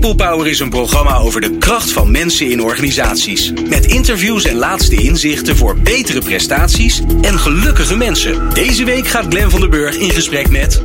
People Power is een programma over de kracht van mensen in organisaties. Met interviews en laatste inzichten voor betere prestaties en gelukkige mensen. Deze week gaat Glen van der Burg in gesprek met.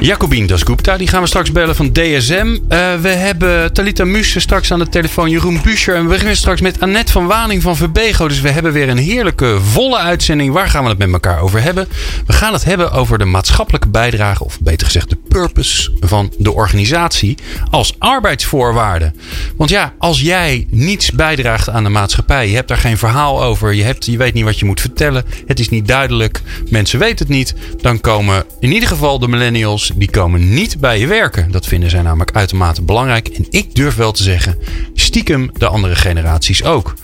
Jacobien Dasgupta, die gaan we straks bellen van DSM. Uh, we hebben Talita Muse straks aan de telefoon, Jeroen Buescher. En we beginnen straks met Annette van Waning van Verbego. Dus we hebben weer een heerlijke, volle uitzending. Waar gaan we het met elkaar over hebben? We gaan het hebben over de maatschappelijke bijdrage, of beter gezegd de purpose van de organisatie als arbeidsvoorwaarde. Want ja, als jij niets bijdraagt aan de maatschappij, je hebt daar geen verhaal over, je, hebt, je weet niet wat je moet vertellen, het is niet duidelijk, mensen weten het niet, dan komen in ieder geval de millennials, die komen niet bij je werken. Dat vinden zij namelijk uitermate belangrijk. En ik durf wel te zeggen, stiekem de andere generaties ook.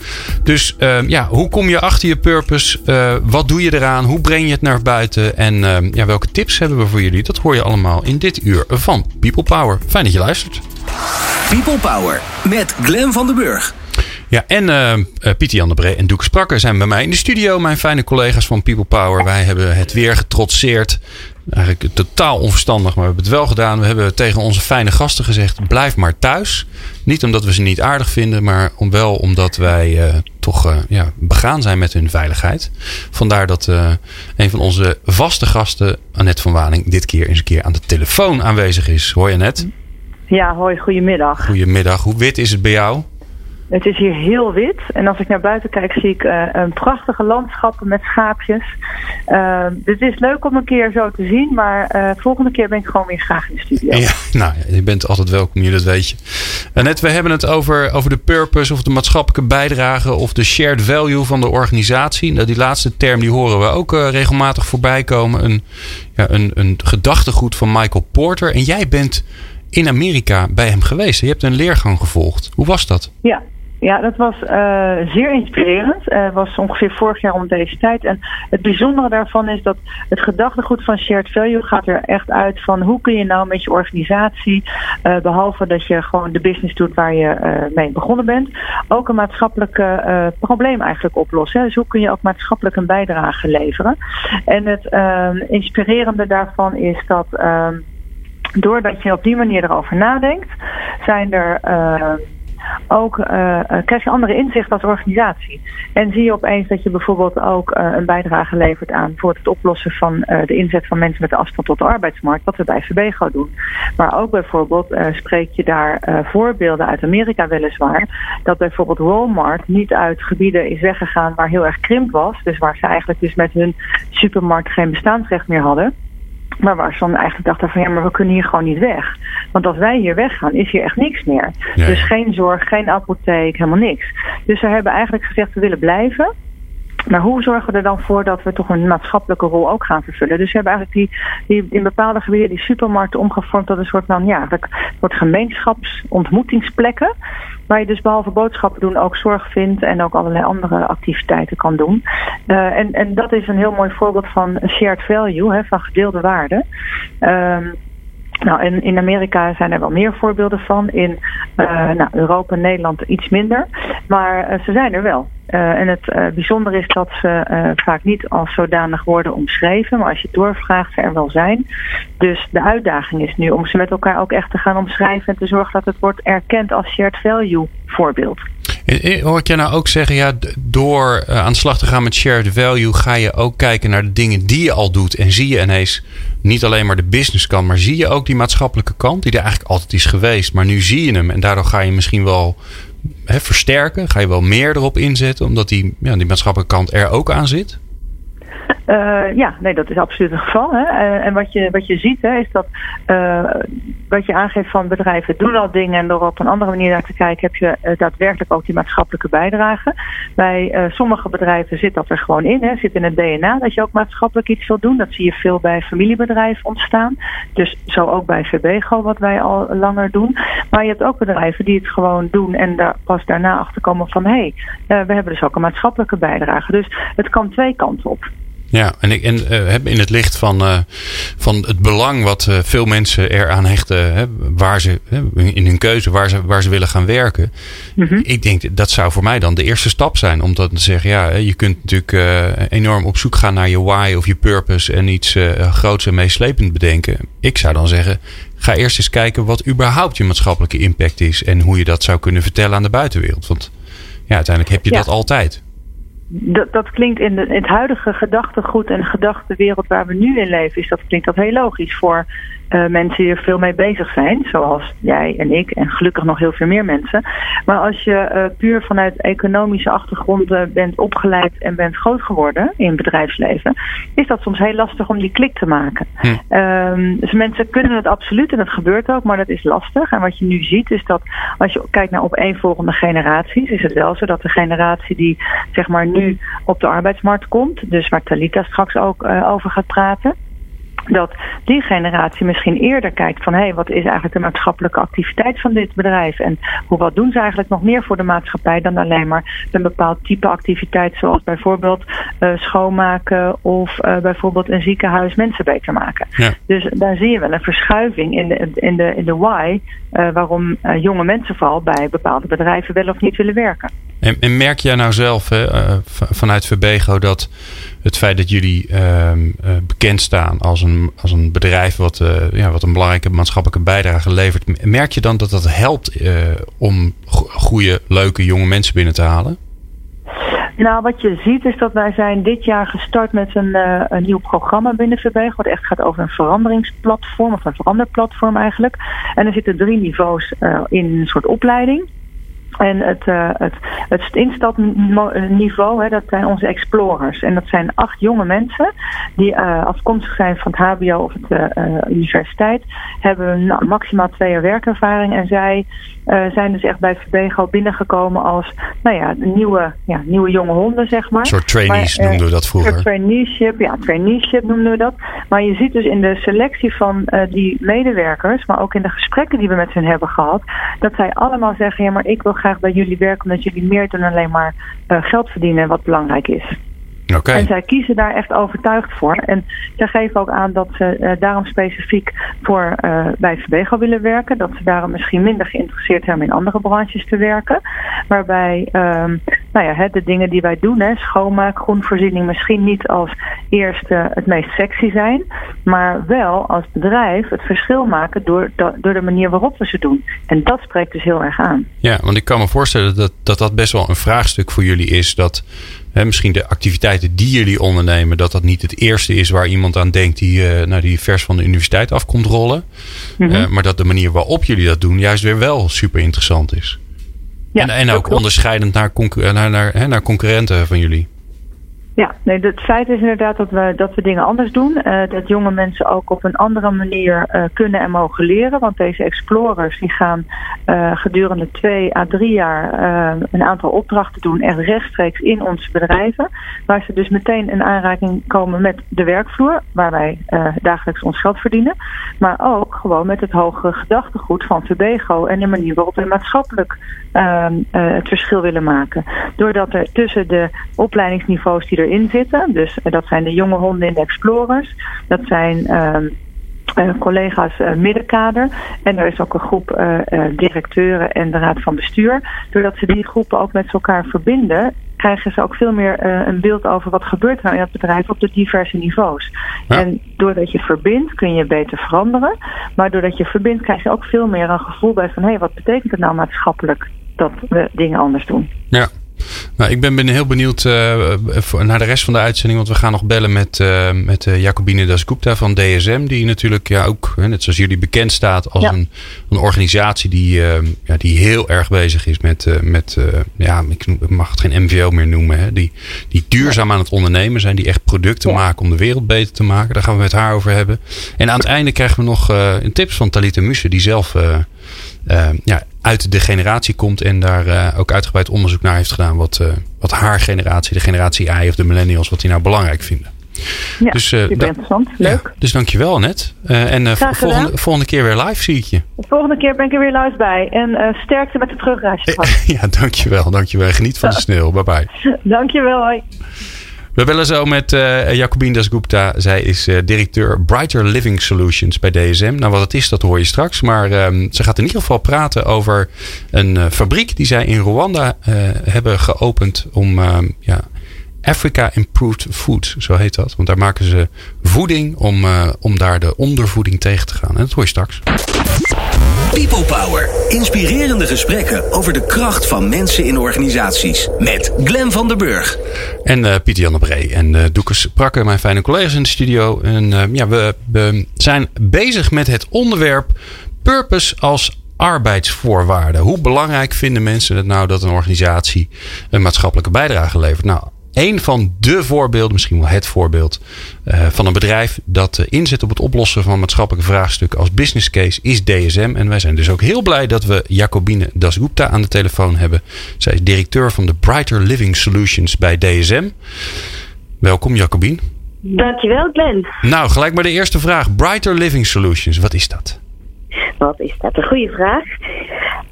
Dus uh, ja, hoe kom je achter je purpose? Uh, wat doe je eraan? Hoe breng je het naar buiten? En uh, ja, welke tips hebben we voor jullie? Dat hoor je allemaal in dit uur van People Power. Fijn dat je luistert. People Power met Glen van den Burg. Ja, en uh, Pieter Jan de Bree en Doek Sprakker zijn bij mij in de studio. Mijn fijne collega's van People Power. Wij hebben het weer getrotseerd. Eigenlijk totaal onverstandig, maar we hebben het wel gedaan. We hebben tegen onze fijne gasten gezegd: blijf maar thuis. Niet omdat we ze niet aardig vinden, maar om wel omdat wij uh, toch ja, begaan zijn met hun veiligheid. Vandaar dat een van onze vaste gasten, Annette van Waning, dit keer eens een keer aan de telefoon aanwezig is. Hoi Annette. Ja, hoi, goedemiddag. Goedemiddag. Hoe wit is het bij jou? Het is hier heel wit. En als ik naar buiten kijk, zie ik uh, een prachtige landschappen met schaapjes. Uh, het is leuk om een keer zo te zien, maar uh, volgende keer ben ik gewoon weer graag in de studio. Ja, nou, je bent altijd welkom hier, dat weet je. Net, we hebben het over, over de purpose of de maatschappelijke bijdrage of de shared value van de organisatie. Nou, die laatste term die horen we ook regelmatig voorbij komen. Een, ja, een, een gedachtegoed van Michael Porter. En jij bent in Amerika bij hem geweest. Je hebt een leergang gevolgd. Hoe was dat? Ja, ja, dat was uh, zeer inspirerend. Het uh, was ongeveer vorig jaar om deze tijd. En het bijzondere daarvan is dat het gedachtegoed van Shared Value gaat er echt uit van hoe kun je nou met je organisatie, uh, behalve dat je gewoon de business doet waar je mee begonnen bent, ook een maatschappelijk probleem eigenlijk oplossen. Dus hoe kun je ook maatschappelijk een bijdrage leveren. En het inspirerende daarvan is dat doordat je op die manier erover nadenkt, zijn er ook uh, krijg je andere inzichten als organisatie. En zie je opeens dat je bijvoorbeeld ook een bijdrage levert aan voor het oplossen van de inzet van mensen met afstand tot de arbeidsmarkt, wat we bij VBGO doen. Maar ook bijvoorbeeld spreek je daar voorbeelden uit Amerika weliswaar, dat bijvoorbeeld Walmart niet uit gebieden is weggegaan waar heel erg krimp was, dus waar ze eigenlijk dus met hun supermarkt geen bestaansrecht meer hadden. Maar waar ze dan eigenlijk dachten van ja, maar we kunnen hier gewoon niet weg. Want als wij hier weggaan, is hier echt niks meer. Ja. Dus geen zorg, geen apotheek, helemaal niks. Dus ze hebben eigenlijk gezegd we willen blijven. Maar hoe zorgen we er dan voor dat we toch een maatschappelijke rol ook gaan vervullen? Dus we hebben eigenlijk die, die in bepaalde gebieden die supermarkten omgevormd tot een soort van ja, wordt gemeenschapsontmoetingsplekken. Waar je dus behalve boodschappen doen ook zorg vindt en ook allerlei andere activiteiten kan doen. Uh, en, en dat is een heel mooi voorbeeld van shared value, hè, van gedeelde waarde. Um, nou, in, in Amerika zijn er wel meer voorbeelden van. In uh, nou, Europa en Nederland iets minder. Maar uh, ze zijn er wel. Uh, en het bijzondere is dat ze vaak niet als zodanig worden omschreven, maar als je doorvraagt, ze er wel zijn. Dus de uitdaging is nu om ze met elkaar ook echt te gaan omschrijven en te zorgen dat het wordt erkend als shared value voorbeeld. Hoor ik jij nou ook zeggen, ja, door aan de slag te gaan met shared value, ga je ook kijken naar de dingen die je al doet. En zie je ineens niet alleen maar de business kant, maar zie je ook die maatschappelijke kant, die er eigenlijk altijd is geweest. Maar nu zie je hem en daardoor ga je misschien wel hè, versterken? Ga je wel meer erop inzetten, omdat die, ja, die maatschappelijke kant er ook aan zit? Uh, ja, nee, dat is absoluut het geval. Hè. Uh, en wat je, wat je ziet, hè, is dat uh, wat je aangeeft van bedrijven doen al dingen en door op een andere manier naar te kijken, heb je daadwerkelijk ook die maatschappelijke bijdrage. Bij sommige bedrijven zit dat er gewoon in, hè, zit in het DNA dat je ook maatschappelijk iets wil doen. Dat zie je veel bij familiebedrijven ontstaan. Dus zo ook bij VBGO, wat wij al langer doen. Maar je hebt ook bedrijven die het gewoon doen en daar pas daarna achter komen van hé, hey, we hebben dus ook een maatschappelijke bijdrage. Dus het kan twee kanten op. Ja, en, ik, en uh, in het licht van, uh, van het belang wat uh, veel mensen eraan hechten, hè, waar ze, in hun keuze, waar ze, waar ze willen gaan werken. Mm -hmm. Ik denk dat zou voor mij dan de eerste stap zijn. Om dat te zeggen, ja, je kunt natuurlijk enorm op zoek gaan naar je why of je purpose en iets groots en meeslepend bedenken. Ik zou dan zeggen, ga eerst eens kijken wat überhaupt je maatschappelijke impact is en hoe je dat zou kunnen vertellen aan de buitenwereld. Want ja, uiteindelijk heb je ja. dat altijd. Dat, dat klinkt in, de, in het huidige gedachtegoed en gedachtenwereld waar we nu in leven, is dat klinkt dat heel logisch voor uh, mensen die er veel mee bezig zijn, zoals jij en ik en gelukkig nog heel veel meer mensen. Maar als je uh, puur vanuit economische achtergronden bent opgeleid en bent groot geworden in het bedrijfsleven, is dat soms heel lastig om die klik te maken. Hm. Um, dus mensen kunnen het absoluut en dat gebeurt ook, maar dat is lastig. En wat je nu ziet is dat als je kijkt naar opeenvolgende generaties, is het wel zo dat de generatie die zeg maar nu op de arbeidsmarkt komt, dus waar Talita straks ook uh, over gaat praten dat die generatie misschien eerder kijkt van hé, hey, wat is eigenlijk de maatschappelijke activiteit van dit bedrijf en hoe wat doen ze eigenlijk nog meer voor de maatschappij dan alleen maar een bepaald type activiteit zoals bijvoorbeeld uh, schoonmaken of uh, bijvoorbeeld een ziekenhuis mensen beter maken. Ja. Dus daar zie je wel een verschuiving in de, in de, in de why uh, waarom jonge mensen vooral bij bepaalde bedrijven wel of niet willen werken. En, en merk jij nou zelf hè, vanuit Verbego dat het feit dat jullie uh, bekend staan als een, als een bedrijf wat, ja, wat een belangrijke maatschappelijke bijdrage levert, merk je dan dat dat helpt om goede, leuke jonge mensen binnen te halen? Nou, wat je ziet is dat wij zijn dit jaar gestart met een, uh, een nieuw programma binnen Verbeg. Wat echt gaat over een veranderingsplatform, of een veranderplatform eigenlijk. En er zitten drie niveaus uh, in een soort opleiding. En het, uh, het, het instapniveau, hè, dat zijn onze explorers. En dat zijn acht jonge mensen die afkomstig zijn van het HBO of de universiteit. Hebben nou, maximaal twee jaar werkervaring. En zij zijn dus echt bij Verbego binnengekomen als nou ja, nieuwe, ja, nieuwe jonge honden, zeg maar. Een soort trainees maar, noemden we dat vroeger. Een traineeship, ja, traineeship noemden we dat. Maar je ziet dus in de selectie van die medewerkers, maar ook in de gesprekken die we met hen hebben gehad, dat zij allemaal zeggen, ja, maar ik wil graag bij jullie werken omdat jullie meer dan alleen maar geld verdienen wat belangrijk is. En zij kiezen daar echt overtuigd voor. En zij geven ook aan dat ze uh, daarom specifiek voor uh, bij Verbego willen werken. Dat ze daarom misschien minder geïnteresseerd zijn in andere branches te werken. Waarbij um, nou ja, hè, de dingen die wij doen, hè, schoonmaak, groenvoorziening, misschien niet als eerste het meest sexy zijn. Maar wel als bedrijf het verschil maken door, door de manier waarop we ze doen. En dat spreekt dus heel erg aan. Ja, want ik kan me voorstellen dat dat, dat best wel een vraagstuk voor jullie is. Dat Hè, misschien de activiteiten die jullie ondernemen, dat dat niet het eerste is waar iemand aan denkt die, uh, nou, die vers van de universiteit afkomt rollen. Mm -hmm. uh, maar dat de manier waarop jullie dat doen juist weer wel super interessant is. En, en ook onderscheidend naar, naar, naar, hè, naar concurrenten van jullie. Ja, nee, het feit is inderdaad dat we, dat we dingen anders doen. Uh, dat jonge mensen ook op een andere manier uh, kunnen en mogen leren. Want deze explorers die gaan uh, gedurende twee à drie jaar een aantal opdrachten doen. Echt rechtstreeks in onze bedrijven. Waar ze dus meteen in aanraking komen met de werkvloer. Waar wij dagelijks ons geld verdienen. Maar ook gewoon met het hogere gedachtegoed van Verbego. En de manier waarop we maatschappelijk het verschil willen maken. Doordat er tussen de opleidingsniveaus die er erin zitten. Dus uh, dat zijn de jonge honden in de Explorers. Dat zijn uh, uh, collega's uh, middenkader. En er is ook een groep directeuren en de raad van bestuur. Doordat ze die groepen ook met elkaar verbinden, krijgen ze ook veel meer een beeld over wat gebeurt er nou in het bedrijf op de diverse niveaus. Ja. En doordat je verbindt kun je beter veranderen. Maar doordat je verbindt krijg je ook veel meer een gevoel bij van hé, hey, wat betekent het nou maatschappelijk dat we dingen anders doen. Ja. Nou, ik ben, ben heel benieuwd uh, naar de rest van de uitzending. Want we gaan nog bellen met, uh, met uh, Jacobine Dasgupta van DSM. Die natuurlijk ja, ook, net zoals jullie, bekend staat als ja. een, een organisatie die, ja, die heel erg bezig is met, met ja, ik mag het geen MVO meer noemen. Hè, die, die duurzaam aan het ondernemen zijn. Die echt producten ja. maken om de wereld beter te maken. Daar gaan we met haar over hebben. En aan het einde krijgen we nog een tips van Talita Muse. Die zelf ja, uit de generatie komt en daar uh, ook uitgebreid onderzoek naar heeft gedaan wat, uh, wat haar generatie, de generatie I of de millennials, wat die nou belangrijk vinden. Ja, dus, super interessant. Leuk. Ja, dus dankjewel net. en volgende, volgende keer weer live zie ik je. De volgende keer ben ik er weer live bij. En sterkte met de terugreis. ja, dankjewel. dankjewel. Geniet van de sneeuw. Bye bye. dankjewel. Hoi. We bellen zo met uh, Jacobine Dasgupta. Zij is uh, directeur Brighter Living Solutions bij DSM. Nou, wat het is, dat hoor je straks. Maar um, ze gaat in ieder geval praten over een uh, fabriek die zij in Rwanda hebben geopend om um, ja, Africa Improved Food, zo heet dat. Want daar maken ze voeding om, om daar de ondervoeding tegen te gaan. En dat hoor je straks. People Power. Inspirerende gesprekken over de kracht van mensen in organisaties. Met Glen van der Burg. En uh, Pieter Jan de Bree en uh, Doekes Prakker, mijn fijne collega's in de studio. En uh, ja, we, we zijn bezig met het onderwerp purpose als arbeidsvoorwaarden. Hoe belangrijk vinden mensen het nou dat een organisatie een maatschappelijke bijdrage levert? Nou, een van de voorbeelden, misschien wel het voorbeeld uh, van een bedrijf dat uh, inzet op het oplossen van maatschappelijke vraagstukken als business case is DSM. En wij zijn dus ook heel blij dat we Jacobine Dasgupta aan de telefoon hebben. Zij is directeur van de Brighter Living Solutions bij DSM. Welkom Jacobine. Dankjewel Glenn. Nou, gelijk maar de eerste vraag. Brighter Living Solutions, wat is dat? Wat is dat? Een goede vraag.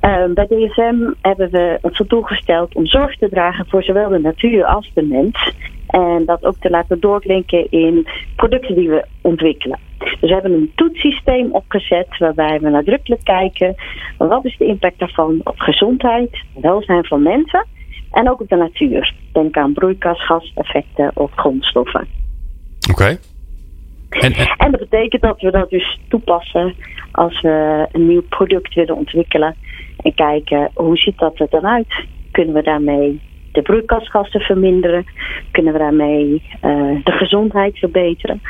Uh, bij DSM hebben we ons tot doel gesteld om zorg te dragen voor zowel de natuur als de mens. En dat ook te laten doorklinken in producten die we ontwikkelen. Dus we hebben een toetssysteem opgezet waarbij we nadrukkelijk kijken wat is de impact daarvan op gezondheid, welzijn van mensen en ook op de natuur. Denk aan broeikasgaseffecten of grondstoffen. Oké. En, en... en dat betekent dat we dat dus toepassen als we een nieuw product willen ontwikkelen. En kijken hoe ziet dat er dan uit? Kunnen we daarmee de broeikasgassen verminderen? Kunnen we daarmee uh, de gezondheid verbeteren?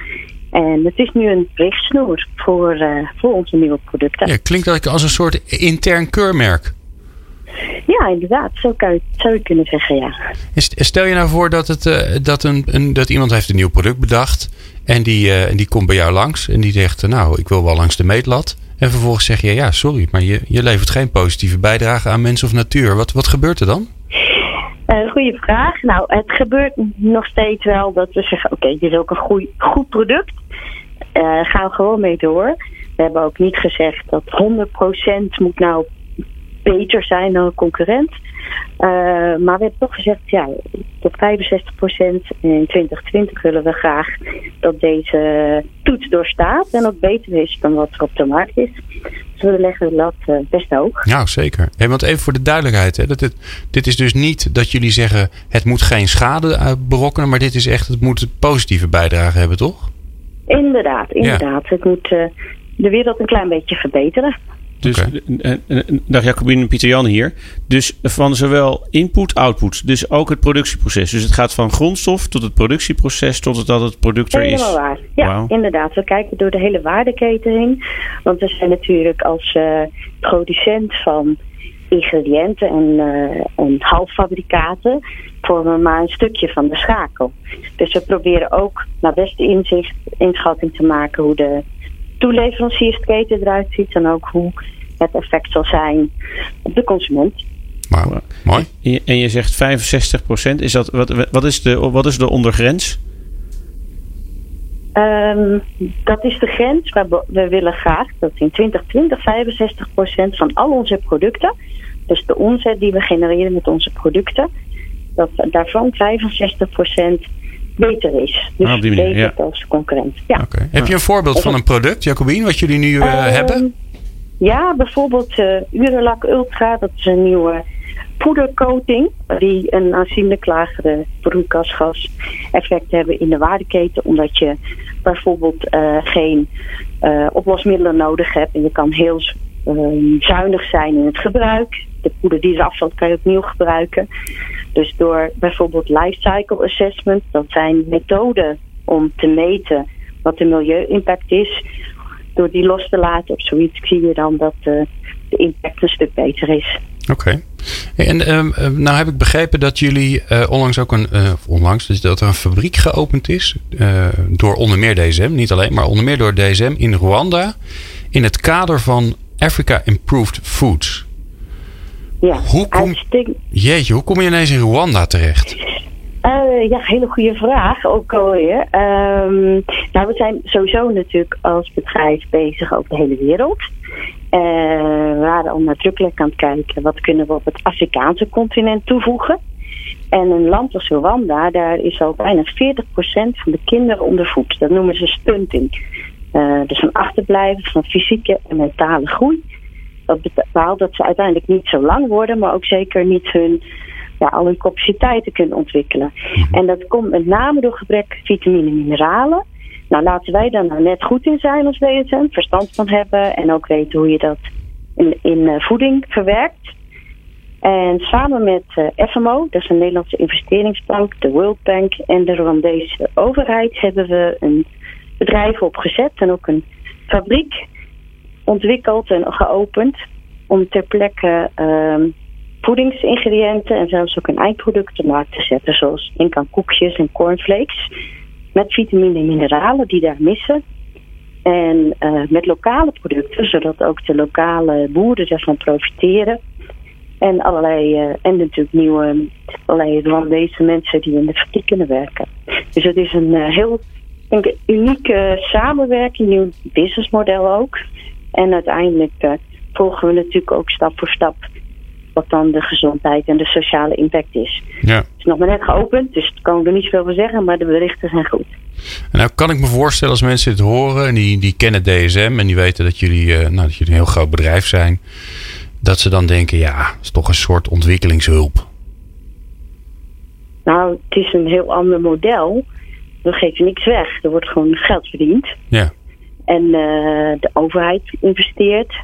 En het is nu een richtsnoer voor, uh, voor onze nieuwe producten. Ja, klinkt eigenlijk als een soort intern keurmerk. Ja, inderdaad. Zo kan je, zou je kunnen zeggen, ja. Stel je nou voor dat, het, uh, dat, een, een, dat iemand heeft een nieuw product bedacht. En die, en die komt bij jou langs. En die zegt, nou, ik wil wel langs de meetlat. En vervolgens zeg je, ja, sorry, maar je, je levert geen positieve bijdrage aan mens of natuur. Wat, wat gebeurt er dan? Uh, goeie vraag. Nou, het gebeurt nog steeds wel dat we zeggen: oké, okay, dit is ook een goed, goed product. Uh, gaan we gewoon mee door. We hebben ook niet gezegd dat 100% moet nou beter zijn dan een concurrent. Uh, maar we hebben toch gezegd, ja, tot 65% in 2020 willen we graag dat deze toets doorstaat en ook beter is dan wat er op de markt is. Dus we leggen de lat uh, best hoog. Nou, zeker. Hey, want even voor de duidelijkheid, hè, dat dit, dit is dus niet dat jullie zeggen het moet geen schade berokkenen, maar dit is echt, het moet positieve bijdrage hebben, toch? Inderdaad, inderdaad. Ja. Het moet uh, de wereld een klein beetje verbeteren. Dus, okay. dag Jacobine en Pieter Jan hier. Dus van zowel input, output. Dus ook het productieproces. Dus het gaat van grondstof tot het productieproces tot het dat het product er is. Helemaal waar. Ja, wow. inderdaad. We kijken door de hele waardeketen heen. Want we zijn natuurlijk als uh, producent van ingrediënten en, uh, en halffabrikaten vormen maar een stukje van de schakel. Dus we proberen ook naar beste inzicht inschatting te maken hoe de toeleveranciersketen eruit ziet en ook hoe het effect zal zijn op de consument. Wow, mooi. En je zegt 65%. Is dat, wat, wat, is de, wat is de ondergrens? Um, dat is de grens waar we willen graag dat in 2020 65% van al onze producten, dus de omzet die we genereren met onze producten, dat daarvan 65% beter is. Dus ah, beter ja. als concurrent. Ja. Okay. Heb je een voorbeeld van een product, Jacobine, wat jullie nu uh, uh, hebben? Ja, bijvoorbeeld uh, Urelak Ultra. Dat is een nieuwe poedercoating. Die een aanzienlijk lagere broeikasgas effect hebben in de waardeketen. Omdat je bijvoorbeeld geen oplosmiddelen nodig hebt. En je kan heel zuinig zijn in het gebruik. De poeder die eraf valt kan je opnieuw gebruiken. Dus door bijvoorbeeld lifecycle assessment, dat zijn methoden om te meten wat de milieu-impact is. Door die los te laten op zoiets zie je dan dat de, de impact een stuk beter is. Oké. En uh, nou heb ik begrepen dat jullie uh, onlangs ook een, uh, onlangs, dus dat er een fabriek geopend is. Door onder meer DSM, niet alleen, maar onder meer door DSM in Rwanda. In het kader van Africa Improved Foods. Ja, hoe kom, jeetje, hoe kom je ineens in Rwanda terecht? Uh, ja, hele goede vraag ook alweer. Um, nou, we zijn sowieso natuurlijk als bedrijf bezig over de hele wereld. Uh, we waren al nadrukkelijk aan het kijken wat kunnen we op het Afrikaanse continent toevoegen. En een land als Rwanda, daar is al bijna 40% van de kinderen ondervoed. Dat noemen ze stunting. Uh, dus een achterblijven van fysieke en mentale groei. Dat bepaalt dat ze uiteindelijk niet zo lang worden, maar ook zeker niet hun, ja, al hun capaciteiten kunnen ontwikkelen. Mhm. En dat komt met name door gebrek vitamine en mineralen. Nou, laten wij daar nou net goed in zijn als DSM, verstand van hebben en ook weten hoe je dat in, in uh, voeding verwerkt. En samen met uh, FMO, dat is een Nederlandse investeringsbank, de World Bank en de Rwandese overheid, hebben we een bedrijf opgezet en ook een fabriek ontwikkeld en geopend om ter plekke uh, voedingsingrediënten en zelfs ook een eindproduct te markt te zetten, zoals denk aan koekjes en cornflakes, met vitamine en mineralen die daar missen. En uh, met lokale producten, zodat ook de lokale boeren ervan profiteren. En allerlei, uh, en natuurlijk nieuwe, allerlei Rwandese mensen die in de fabriek kunnen werken. Dus het is een uh, heel een unieke samenwerking, nieuw businessmodel ook. En uiteindelijk uh, volgen we natuurlijk ook stap voor stap wat dan de gezondheid en de sociale impact is. Ja. Het is nog maar net geopend, dus daar kan ik er niet zoveel van zeggen, maar de berichten zijn goed. En nou kan ik me voorstellen als mensen dit horen en die, die kennen DSM en die weten dat jullie, uh, nou, dat jullie een heel groot bedrijf zijn, dat ze dan denken, ja, het is toch een soort ontwikkelingshulp. Nou, het is een heel ander model. We geven niks weg. Er wordt gewoon geld verdiend. Ja. En uh, de overheid investeert.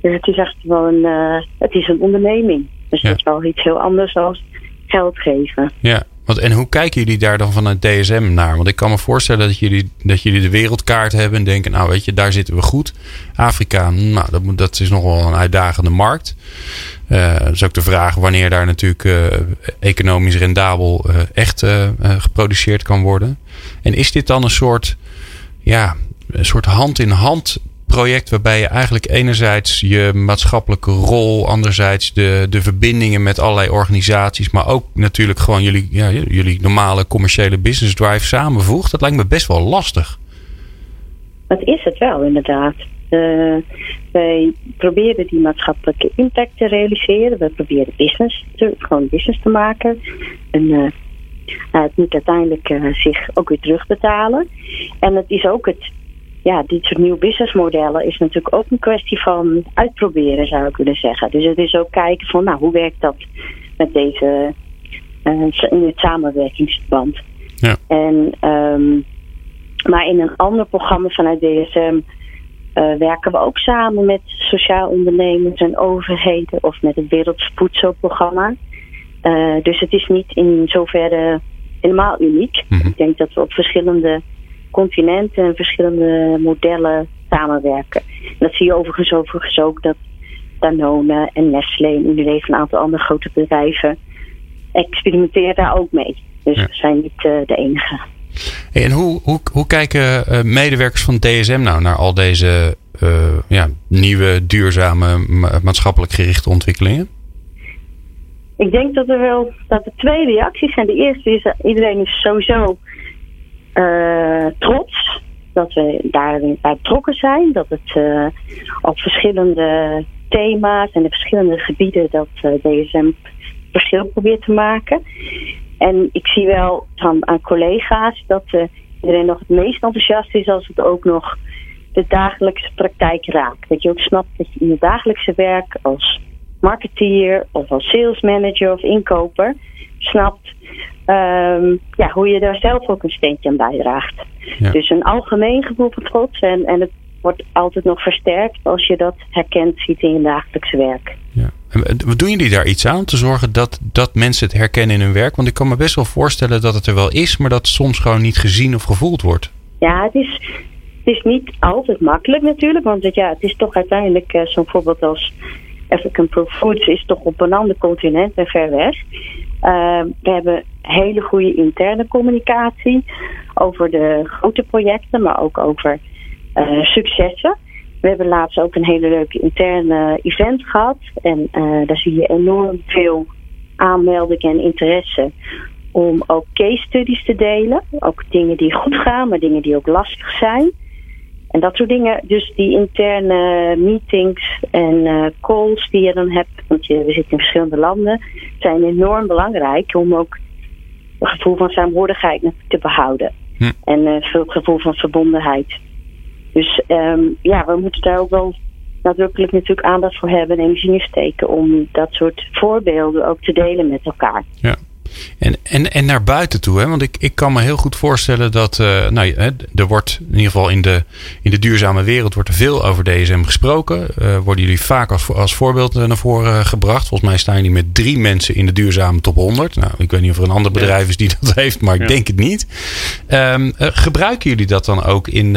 Dus het is echt wel een, uh, het is een onderneming. Dus ja. dat is wel iets heel anders dan geld geven. Ja, want, en hoe kijken jullie daar dan vanuit DSM naar? Want ik kan me voorstellen dat jullie, dat jullie de wereldkaart hebben en denken, nou weet je, daar zitten we goed. Afrika, nou, dat, dat is nog wel een uitdagende markt. Uh, dat is ook de vraag wanneer daar natuurlijk uh, economisch rendabel uh, echt geproduceerd kan worden. En is dit dan een soort, ja, een soort hand-in-hand project waarbij je eigenlijk enerzijds je maatschappelijke rol, anderzijds de, de verbindingen met allerlei organisaties, maar ook natuurlijk gewoon jullie, ja, jullie normale commerciële business drive samenvoegt? Dat lijkt me best wel lastig. Dat is het wel, inderdaad. Uh, wij proberen die maatschappelijke impact te realiseren. We proberen business te, gewoon business te maken. En uh, het moet uiteindelijk uh, zich ook weer terugbetalen. En het is ook het ja, dit soort nieuwe businessmodellen is natuurlijk ook een kwestie van uitproberen, zou ik willen zeggen. Dus het is ook kijken van, nou, hoe werkt dat met deze, uh, in het samenwerkingsverband. Ja. En, um, maar in een ander programma vanuit DSM uh, werken we ook samen met sociaal ondernemers en overheden of met het Wereldvoedselprogramma. Uh, dus het is niet in zoverre helemaal uniek. Mm -hmm. Ik denk dat we op verschillende continenten en verschillende modellen samenwerken. En dat zie je overigens, overigens ook dat Danone en Nestlé en Unilever een aantal andere grote bedrijven experimenteren daar ook mee. Dus we zijn niet uh, de enige. Hey, en hoe, hoe, hoe kijken uh, medewerkers van DSM nou naar al deze uh, ja, nieuwe, duurzame, ma maatschappelijk gerichte ontwikkelingen? Ik denk dat er wel dat er twee reacties zijn. De eerste is dat iedereen is sowieso uh, trots dat we daarin bij betrokken zijn. Dat het uh, op verschillende thema's en de verschillende gebieden dat uh, DSM verschil probeert te maken. En ik zie wel van aan collega's dat iedereen nog het meest enthousiast is als het ook nog de dagelijkse praktijk raakt. Dat je ook snapt dat je in het dagelijkse werk als marketeer of als sales manager of inkoper snapt um, ja, hoe je daar zelf ook een steentje aan bijdraagt. Ja. Dus een algemeen gevoel van trots en, en het wordt altijd nog versterkt als je dat herkent ziet in je dagelijkse werk. Ja. En doen jullie daar iets aan om te zorgen dat, dat mensen het herkennen in hun werk? Want ik kan me best wel voorstellen dat het er wel is, maar dat het soms gewoon niet gezien of gevoeld wordt. Ja, het is, het is niet altijd makkelijk natuurlijk, want het, ja, het is toch uiteindelijk uh, zo'n voorbeeld als African Pro Foods is toch op een ander continent en ver weg. Uh, we hebben hele goede interne communicatie over de grote projecten, maar ook over uh, successen. We hebben laatst ook een hele leuke interne event gehad. En uh, daar zie je enorm veel aanmeldingen en interesse om ook case studies te delen. Ook dingen die goed gaan, maar dingen die ook lastig zijn. En dat soort dingen. Dus die interne meetings en eh, calls die je dan hebt, want je, we zitten in verschillende landen, zijn enorm belangrijk om ook een gevoel van saamhorigheid te behouden. Hm. En uh, veel gevoel van verbondenheid. Dus um, ja, we moeten daar ook wel nadrukkelijk natuurlijk aandacht voor hebben en energie steken om dat soort voorbeelden ook te delen met elkaar. Ja. En, en, en naar buiten toe, hè? want ik, ik kan me heel goed voorstellen dat uh, nou, hè, er wordt in ieder geval in de, in de duurzame wereld wordt er veel over DSM gesproken. Uh, worden jullie vaak als, als voorbeeld naar voren gebracht? Volgens mij staan jullie met drie mensen in de duurzame top 100. Nou, ik weet niet of er een ander bedrijf is die dat heeft, maar ik ja. denk het niet. Um, uh, gebruiken jullie dat dan ook in,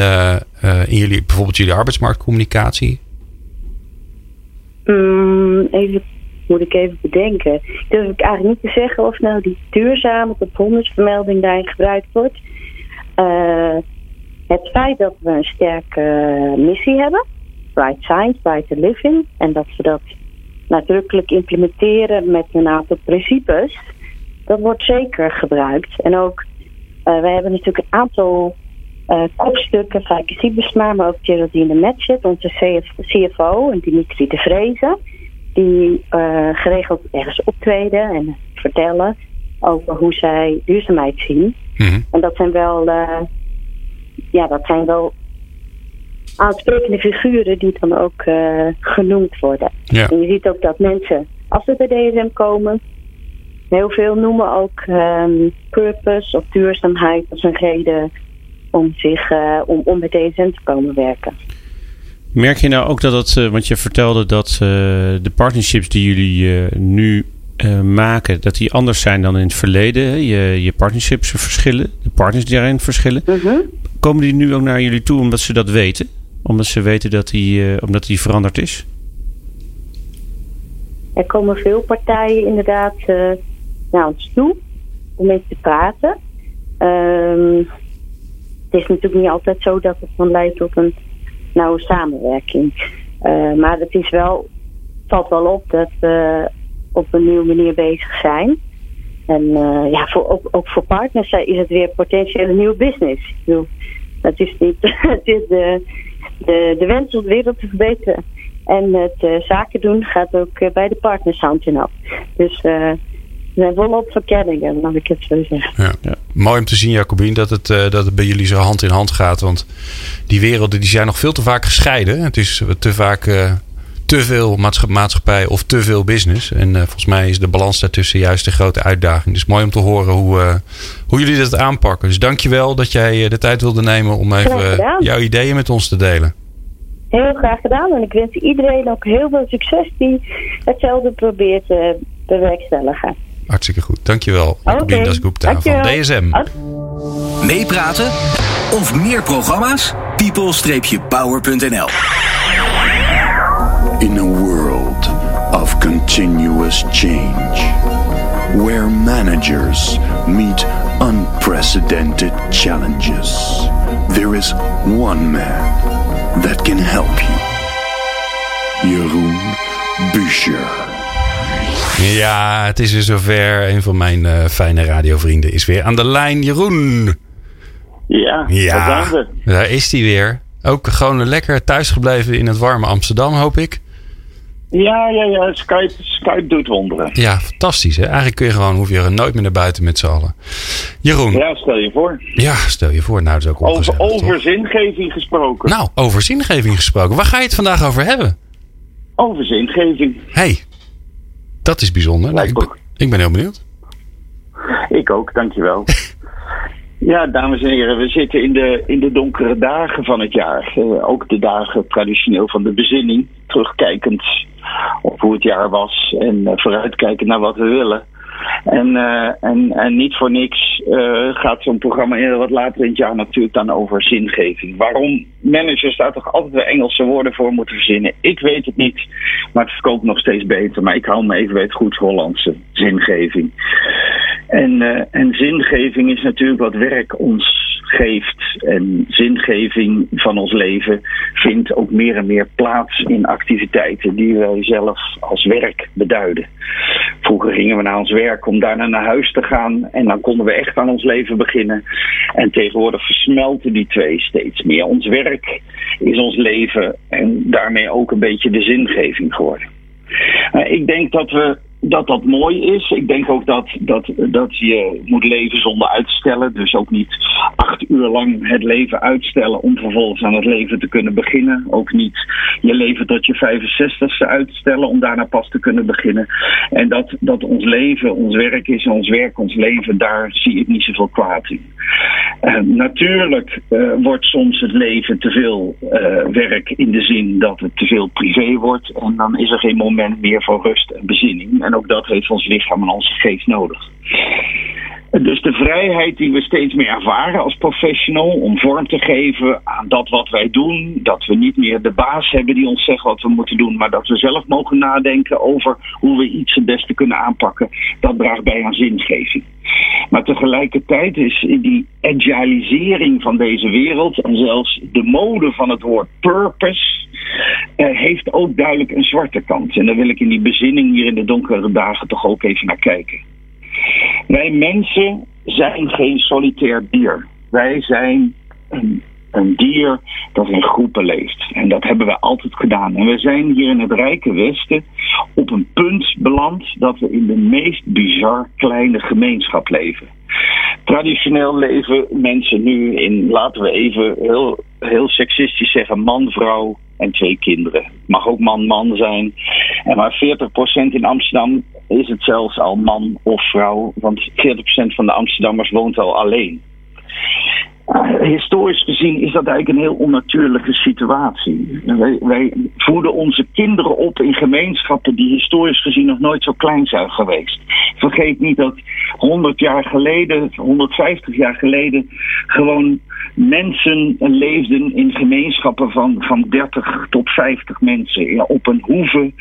in jullie, bijvoorbeeld jullie arbeidsmarktcommunicatie? Mm, even moet ik even bedenken. Durf ik eigenlijk niet te zeggen of nou die duurzame tot 100 vermelding daarin gebruikt wordt. Uh, het feit dat we een sterke missie hebben, Bright Science, Brighter Living, en dat we dat nadrukkelijk implementeren met een aantal principes, dat wordt zeker gebruikt. En ook, uh, wij hebben natuurlijk een aantal uh, kopstukken, Fijke Siebesma, maar ook Geraldine Matchett, onze CF, CFO, en Dimitri de Vrezen die uh, geregeld ergens optreden en vertellen over hoe zij duurzaamheid zien. Mm-hmm. En dat zijn wel, uh, ja, dat zijn wel aansprekende figuren die dan ook uh, genoemd worden. Ja. En je ziet ook dat mensen, als ze bij DSM komen, heel veel noemen ook um, purpose of duurzaamheid als een reden om, zich, om, om bij DSM te komen werken. Merk je nou ook dat het, uh, want je vertelde dat uh, de partnerships die jullie uh, nu maken, dat die anders zijn dan in het verleden? Je, je partnerships verschillen, de partners die daarin verschillen. Mm-hmm. Komen die nu ook naar jullie toe omdat ze dat weten? Omdat ze weten dat die, omdat die veranderd is? Er komen veel partijen inderdaad naar ons toe om mee te praten. Um, het is natuurlijk niet altijd zo dat het dan leidt tot een nauwe samenwerking. Uh, maar het is wel, valt wel op dat we op een nieuwe manier bezig zijn. En uh, ja, voor, ook, ook voor partners is het weer potentieel een nieuwe business. Ik is niet het is de, de, de wens om de wereld te verbeteren. En het uh, zaken doen gaat ook bij de partners hand in hand. Dus we zijn volop verkenningen, mag ik het zo zeggen. Ja. ja. Mooi om te zien, Jacobien, dat het, uh, dat het bij jullie zo hand in hand gaat. Want die werelden die zijn nog veel te vaak gescheiden. Het is te vaak uh, te veel maatschappij of te veel business. En uh, volgens mij is de balans daartussen juist de grote uitdaging. Dus mooi om te horen hoe, hoe jullie dat aanpakken. Dus dankjewel dat jij de tijd wilde nemen om even jouw ideeën met ons te delen. Heel graag gedaan. En ik wens iedereen ook heel veel succes die hetzelfde probeert te bewerkstelligen. Hartstikke goed. Dankjewel. Jacobien okay. Dasgupta van DSM. Meepraten of meer programma's? people-power.nl In a world of continuous change, where managers meet unprecedented challenges, there is one man that can help you. Jeroen Buescher. Ja, het is weer zover. Een van mijn uh, fijne radiovrienden is weer aan de lijn. Jeroen. Ja, ja. Daar is hij weer. Ook gewoon lekker thuisgebleven in het warme Amsterdam, hoop ik. Ja, ja, ja. Skype, Skype doet wonderen. Ja, fantastisch. Hè? Eigenlijk kun je gewoon, hoef je er nooit meer naar buiten met z'n allen. Jeroen. Ja, stel je voor. Ja, stel je voor. Nou, dat is ook Over, over zingeving gesproken. Nou, over zingeving gesproken. Waar ga je het vandaag over hebben? Over zingeving. Hey, dat is bijzonder. Nou, ik, ben, ik ben heel benieuwd. Ik ook, dankjewel. ja, dames en heren, we zitten in de, in de donkere dagen van het jaar. Uh, ook de dagen traditioneel van de bezinning. Terugkijkend op hoe het jaar was en uh, vooruitkijkend naar wat we willen. En, uh, en, en niet voor niks uh, gaat zo'n programma wat later in het jaar natuurlijk dan over zingeving. Waarom managers daar toch altijd weer Engelse woorden voor moeten verzinnen? Ik weet het niet, maar het verkoopt nog steeds beter. Maar ik hou me even bij het goed Hollandse zingeving. En, uh, en zingeving is natuurlijk wat werk ons geeft. En zingeving van ons leven vindt ook meer en meer plaats in activiteiten die wij zelf als werk beduiden. Vroeger gingen we naar ons werk om daarna naar huis te gaan en dan konden we echt aan ons leven beginnen. En tegenwoordig versmelten die twee steeds meer. Ons werk is ons leven en daarmee ook een beetje de zingeving geworden. Ik denk dat we dat dat mooi is. Ik denk ook dat, dat, dat je moet leven zonder uitstellen. Dus ook niet acht uur lang het leven uitstellen om vervolgens aan het leven te kunnen beginnen. Ook niet je leven tot je 65ste uitstellen om daarna pas te kunnen beginnen. En dat, dat ons leven ons werk is en ons werk ons leven, daar zie ik niet zoveel kwaad in. Uh, natuurlijk uh, wordt soms het leven te veel uh, werk in de zin dat het te veel privé wordt. En dan is er geen moment meer voor rust en bezinning. En ook dat heeft ons lichaam en onze geest nodig. Dus de vrijheid die we steeds meer ervaren als professional om vorm te geven aan dat wat wij doen, dat we niet meer de baas hebben die ons zegt wat we moeten doen, maar dat we zelf mogen nadenken over hoe we iets het beste kunnen aanpakken, dat draagt bij aan zingeving. Maar tegelijkertijd is die agilisering van deze wereld en zelfs de mode van het woord purpose heeft ook duidelijk een zwarte kant. En daar wil ik in die bezinning hier in de donkere dagen toch ook even naar kijken. Wij mensen zijn geen solitair dier. Wij zijn een, een, dier dat in groepen leeft. En dat hebben we altijd gedaan. En we zijn hier in het rijke Westen op een punt beland dat we in de meest bizar kleine gemeenschap leven. Traditioneel leven mensen nu in, laten we even heel, heel seksistisch zeggen, man, vrouw en twee kinderen. Mag ook man-man zijn. En maar 40% in Amsterdam is het zelfs al man of vrouw, want 40% van de Amsterdammers woont al alleen. Historisch gezien is dat eigenlijk een heel onnatuurlijke situatie. Wij, voeden onze kinderen op in gemeenschappen die historisch gezien nog nooit zo klein zijn geweest. Vergeet niet dat 100 jaar geleden, 150 jaar geleden, gewoon mensen leefden in gemeenschappen van, van 30 tot 50 mensen. Ja, op een hoeve,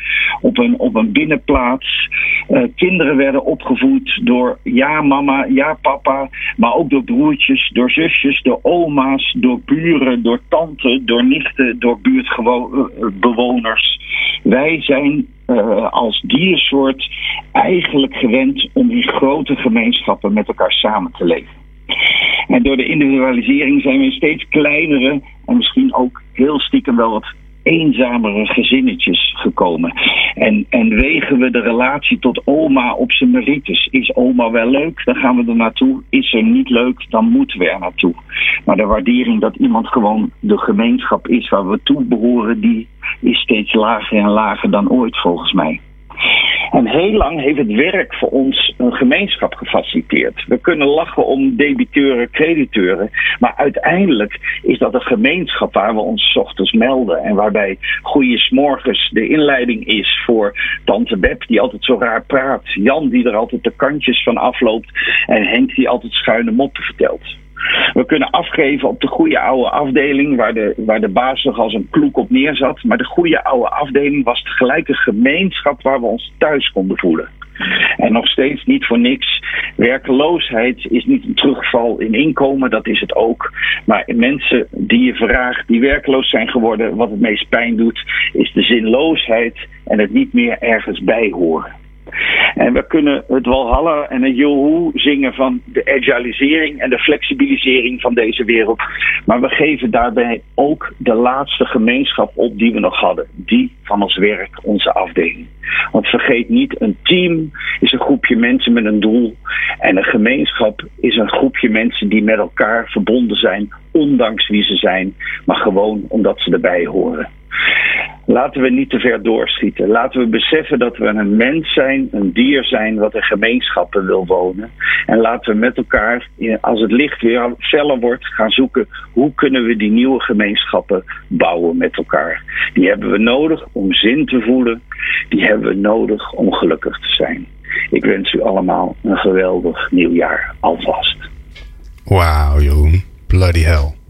op een, op een binnenplaats. Uh, kinderen werden opgevoed door ja mama, ja papa, maar ook door broertjes, door zusjes, door oma's, door buren, door tanten, door nichten, door buurtbewoners. Wij zijn uh, als diersoort eigenlijk gewend om in grote gemeenschappen met elkaar samen te leven. En door de individualisering zijn we steeds kleinere en misschien ook heel stiekem wel wat eenzamere gezinnetjes gekomen. En, en wegen we de relatie tot oma op zijn merites. Is oma wel leuk, dan gaan we er naartoe. Is er niet leuk, dan moeten we er naartoe. Maar de waardering dat iemand gewoon de gemeenschap is waar we toe behoren, die is steeds lager en lager dan ooit volgens mij. En heel lang heeft het werk voor ons een gemeenschap gefaciliteerd. We kunnen lachen om debiteuren, crediteuren. Maar uiteindelijk is dat een gemeenschap waar we ons ochtends melden. En waarbij goede smorgens de inleiding is voor tante Beb die altijd zo raar praat. Jan die er altijd de kantjes van afloopt. En Henk die altijd schuine moppen vertelt. We kunnen afgeven op de goede oude afdeling, waar de, waar de baas nog als een kloek op neerzat. Maar de goede oude afdeling was tegelijk een gemeenschap waar we ons thuis konden voelen. En nog steeds niet voor niks. Werkeloosheid is niet een terugval in inkomen, dat is het ook. Maar mensen die je vraagt, die werkloos zijn geworden, wat het meest pijn doet, is de zinloosheid en het niet meer ergens bij horen. En we kunnen het Walhalla en het Johoe zingen van de agilisering en de flexibilisering van deze wereld. Maar we geven daarbij ook de laatste gemeenschap op die we nog hadden. Die van ons werk, onze afdeling. Want vergeet niet, een team is een groepje mensen met een doel. En een gemeenschap is een groepje mensen die met elkaar verbonden zijn, ondanks wie ze zijn, maar gewoon omdat ze erbij horen. Laten we niet te ver doorschieten. Laten we beseffen dat we een mens zijn, een dier zijn wat in gemeenschappen wil wonen. En laten we met elkaar, als het licht weer feller wordt, gaan zoeken hoe kunnen we die nieuwe gemeenschappen bouwen met elkaar. Die hebben we nodig om zin te voelen. Die hebben we nodig om gelukkig te zijn. Ik wens u allemaal een geweldig nieuwjaar alvast. Wauw, Jeroen. Bloody hell.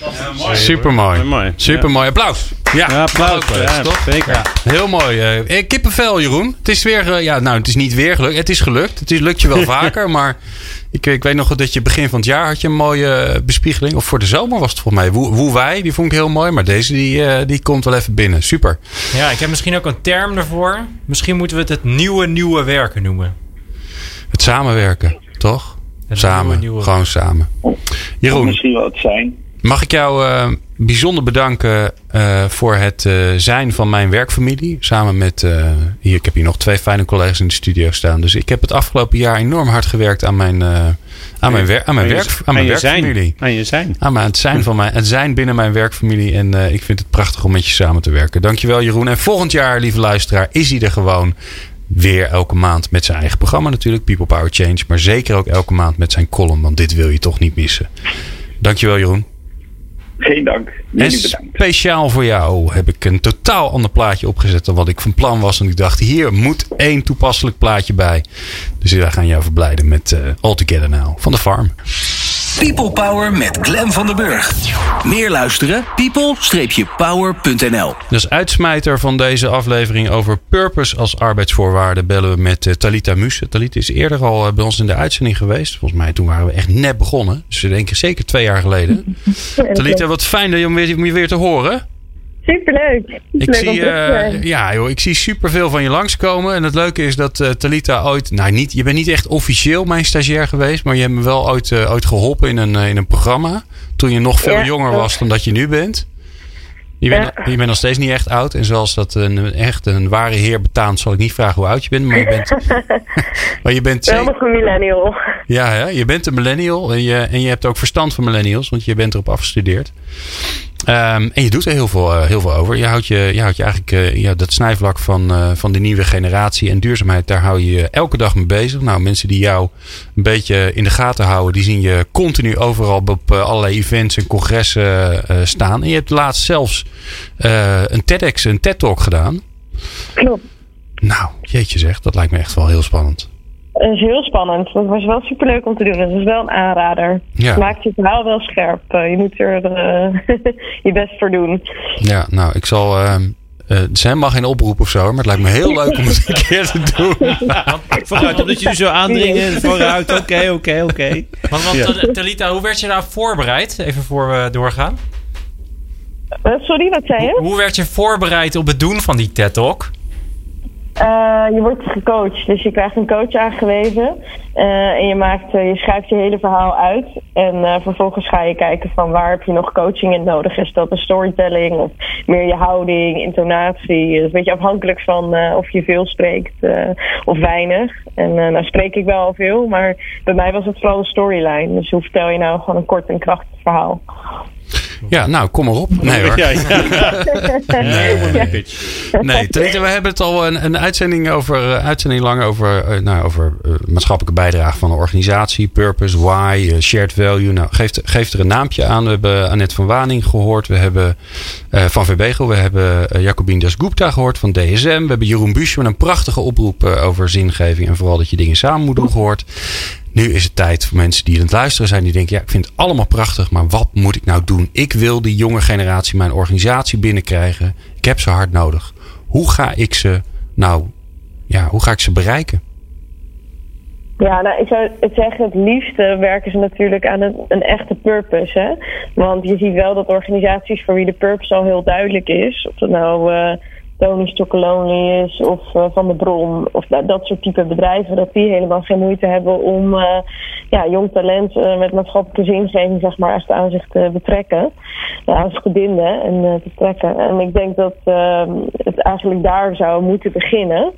Ja, mooi. Super mooi. Super mooi. Applaus. Ja, Ja, applaus. Ja, toch? zeker. Ja, heel mooi. eh. Eh, kippenvel, Jeroen. Het is weer, eh, ja, nou, het is niet weer gelukt. Het is gelukt. Het is, lukt je wel vaker, maar ik, ik weet nog dat je begin van het jaar had je een mooie eh, bespiegeling. Of voor de zomer was het volgens mij. Woe, Woe wij, die vond ik heel mooi. Maar deze, die, eh, die komt wel even binnen. Super. Ja, ik heb misschien ook een term daarvoor. Misschien moeten we het het nieuwe nieuwe werken noemen. Het samenwerken, toch? Het samen. nieuwe, nieuwe- Gewoon samen. Of Jeroen, misschien wel het zijn. Mag ik jou eh, bijzonder bedanken eh, voor het eh, zijn van mijn werkfamilie. Samen met, hier, ik heb hier nog twee fijne collega's in de studio staan. Dus ik heb het afgelopen jaar enorm hard gewerkt aan mijn, aan mijn, wer- aan mijn, werk, aan mijn werkfamilie. zijn. Aan je zijn. Aan mijn, het, zijn van mijn, het zijn binnen mijn werkfamilie. En ik vind het prachtig om met je samen te werken. Dankjewel Jeroen. En volgend jaar, lieve luisteraar, is hij er gewoon weer elke maand met zijn eigen programma natuurlijk. People Power Change. Maar zeker ook elke maand met zijn column. Want dit wil je toch niet missen. Dankjewel Jeroen. Geen dank. En speciaal voor jou heb ik een totaal ander plaatje opgezet dan wat ik van plan was. En ik dacht, hier moet één toepasselijk plaatje bij. Dus wij gaan jou verblijden met eh All Together Now van de Farm. People Power met Glen van den Burg. Meer luisteren? people-power.nl Dus uitsmijter van deze aflevering over purpose als arbeidsvoorwaarde bellen we met eh, Talita Muse. Talita is eerder al eh, bij ons in de uitzending geweest. Volgens mij toen waren we echt net begonnen. Dus ik denk zeker twee jaar geleden. Talita, wat fijn dat je om weer, om je weer te horen. Superleuk. Ik Leuk zie, zijn. ja, joh, ik zie superveel van je langskomen. En het leuke is dat eh, Talita ooit... Nou, niet, je bent niet echt officieel mijn stagiair geweest. Maar je hebt me wel ooit, eh, ooit geholpen in een, in een programma. Toen je nog veel Ja, jonger was dan dat je nu bent. Je bent, je bent nog steeds niet echt oud. En zoals dat een, echt een ware heer betaamt... zal ik niet vragen hoe oud je bent. Maar je bent, maar je bent Wel nog een millennial. ja, je bent een millennial en je, en je hebt ook verstand van millennials, want je bent erop afgestudeerd. Ehm, en je doet er heel veel, eh, heel veel over. Je houdt je, je houdt je eigenlijk eh, ja, dat snijvlak van, eh, van de nieuwe generatie en duurzaamheid, daar hou je je elke dag mee bezig. Nou, mensen die jou een beetje in de gaten houden, die zien je continu overal op allerlei events en congressen staan. En je hebt laatst zelfs een TEDx, een TED-talk gedaan. Klopt. Nou, jeetje zeg, dat lijkt me echt wel heel spannend. Dat is heel spannend. Dat was wel superleuk om te doen. Dat is wel een aanrader. Ja. Het maakt je verhaal wel scherp. Eh, je moet er eh, je best voor doen. Ja, nou, ik zal. ehm eh, helemaal geen oproep of zo, maar het lijkt me heel leuk om het een keer te doen. Vooruit, omdat jullie zo aandringen. Vooruit, oké, oké, oké. Want, want Ja. Talita, hoe werd je daar voorbereid? Even voor we doorgaan. Eh, sorry, wat zei je? Hoe werd je voorbereid op het doen van die TED-talk? Eh, je wordt gecoacht, dus je krijgt een coach aangewezen. Eh, en je, maakt, eh, je schrijft je hele verhaal uit. En vervolgens ga je kijken van waar heb je nog coaching in nodig. Is dat een storytelling of meer je houding, intonatie? Is een beetje afhankelijk van of je veel spreekt of weinig. En nou spreek ik wel al veel, maar bij mij was het vooral de storyline. Dus hoe vertel je nou gewoon een kort en krachtig verhaal? Ja, nou, kom maar op. Nee hoor. Ja, ja. Nee. Nee, Talita, we hebben het al een, een uitzending, over, eh, uitzending lang over, eh, nou, over eh, maatschappelijke bijdrage van een organisatie. Purpose, why, shared value. Nou, geef, geef er een naampje aan. We hebben Annette van Waning gehoord. We hebben van VBGO. We hebben uh, Jacobin Dasgupta gehoord van DSM. We hebben Jeroen Buesje met een prachtige oproep over zingeving. En vooral dat je dingen samen moet doen gehoord. Nu is het tijd voor mensen die aan het luisteren zijn. Die denken, ja, ik vind het allemaal prachtig. Maar wat moet ik nou doen? Ik wil die jonge generatie mijn organisatie binnenkrijgen. Ik heb ze hard nodig. Hoe ga ik ze nou, ja, hoe ga ik ze bereiken? Ja, nou, ik zou zeggen, het liefste werken ze natuurlijk aan een, een echte purpose. Hè? Want je ziet wel dat organisaties voor wie de purpose al heel duidelijk is, of het nou uh, Tony Stoccoloni is of uh, Van de Bron of nou, dat soort type bedrijven, dat die helemaal geen moeite hebben om uh, ja, jong talent met maatschappelijke zingeving zeg maar, echt aan zich te betrekken, aan zich te binden en te trekken. En ik denk dat ehm, het eigenlijk daar zou moeten beginnen.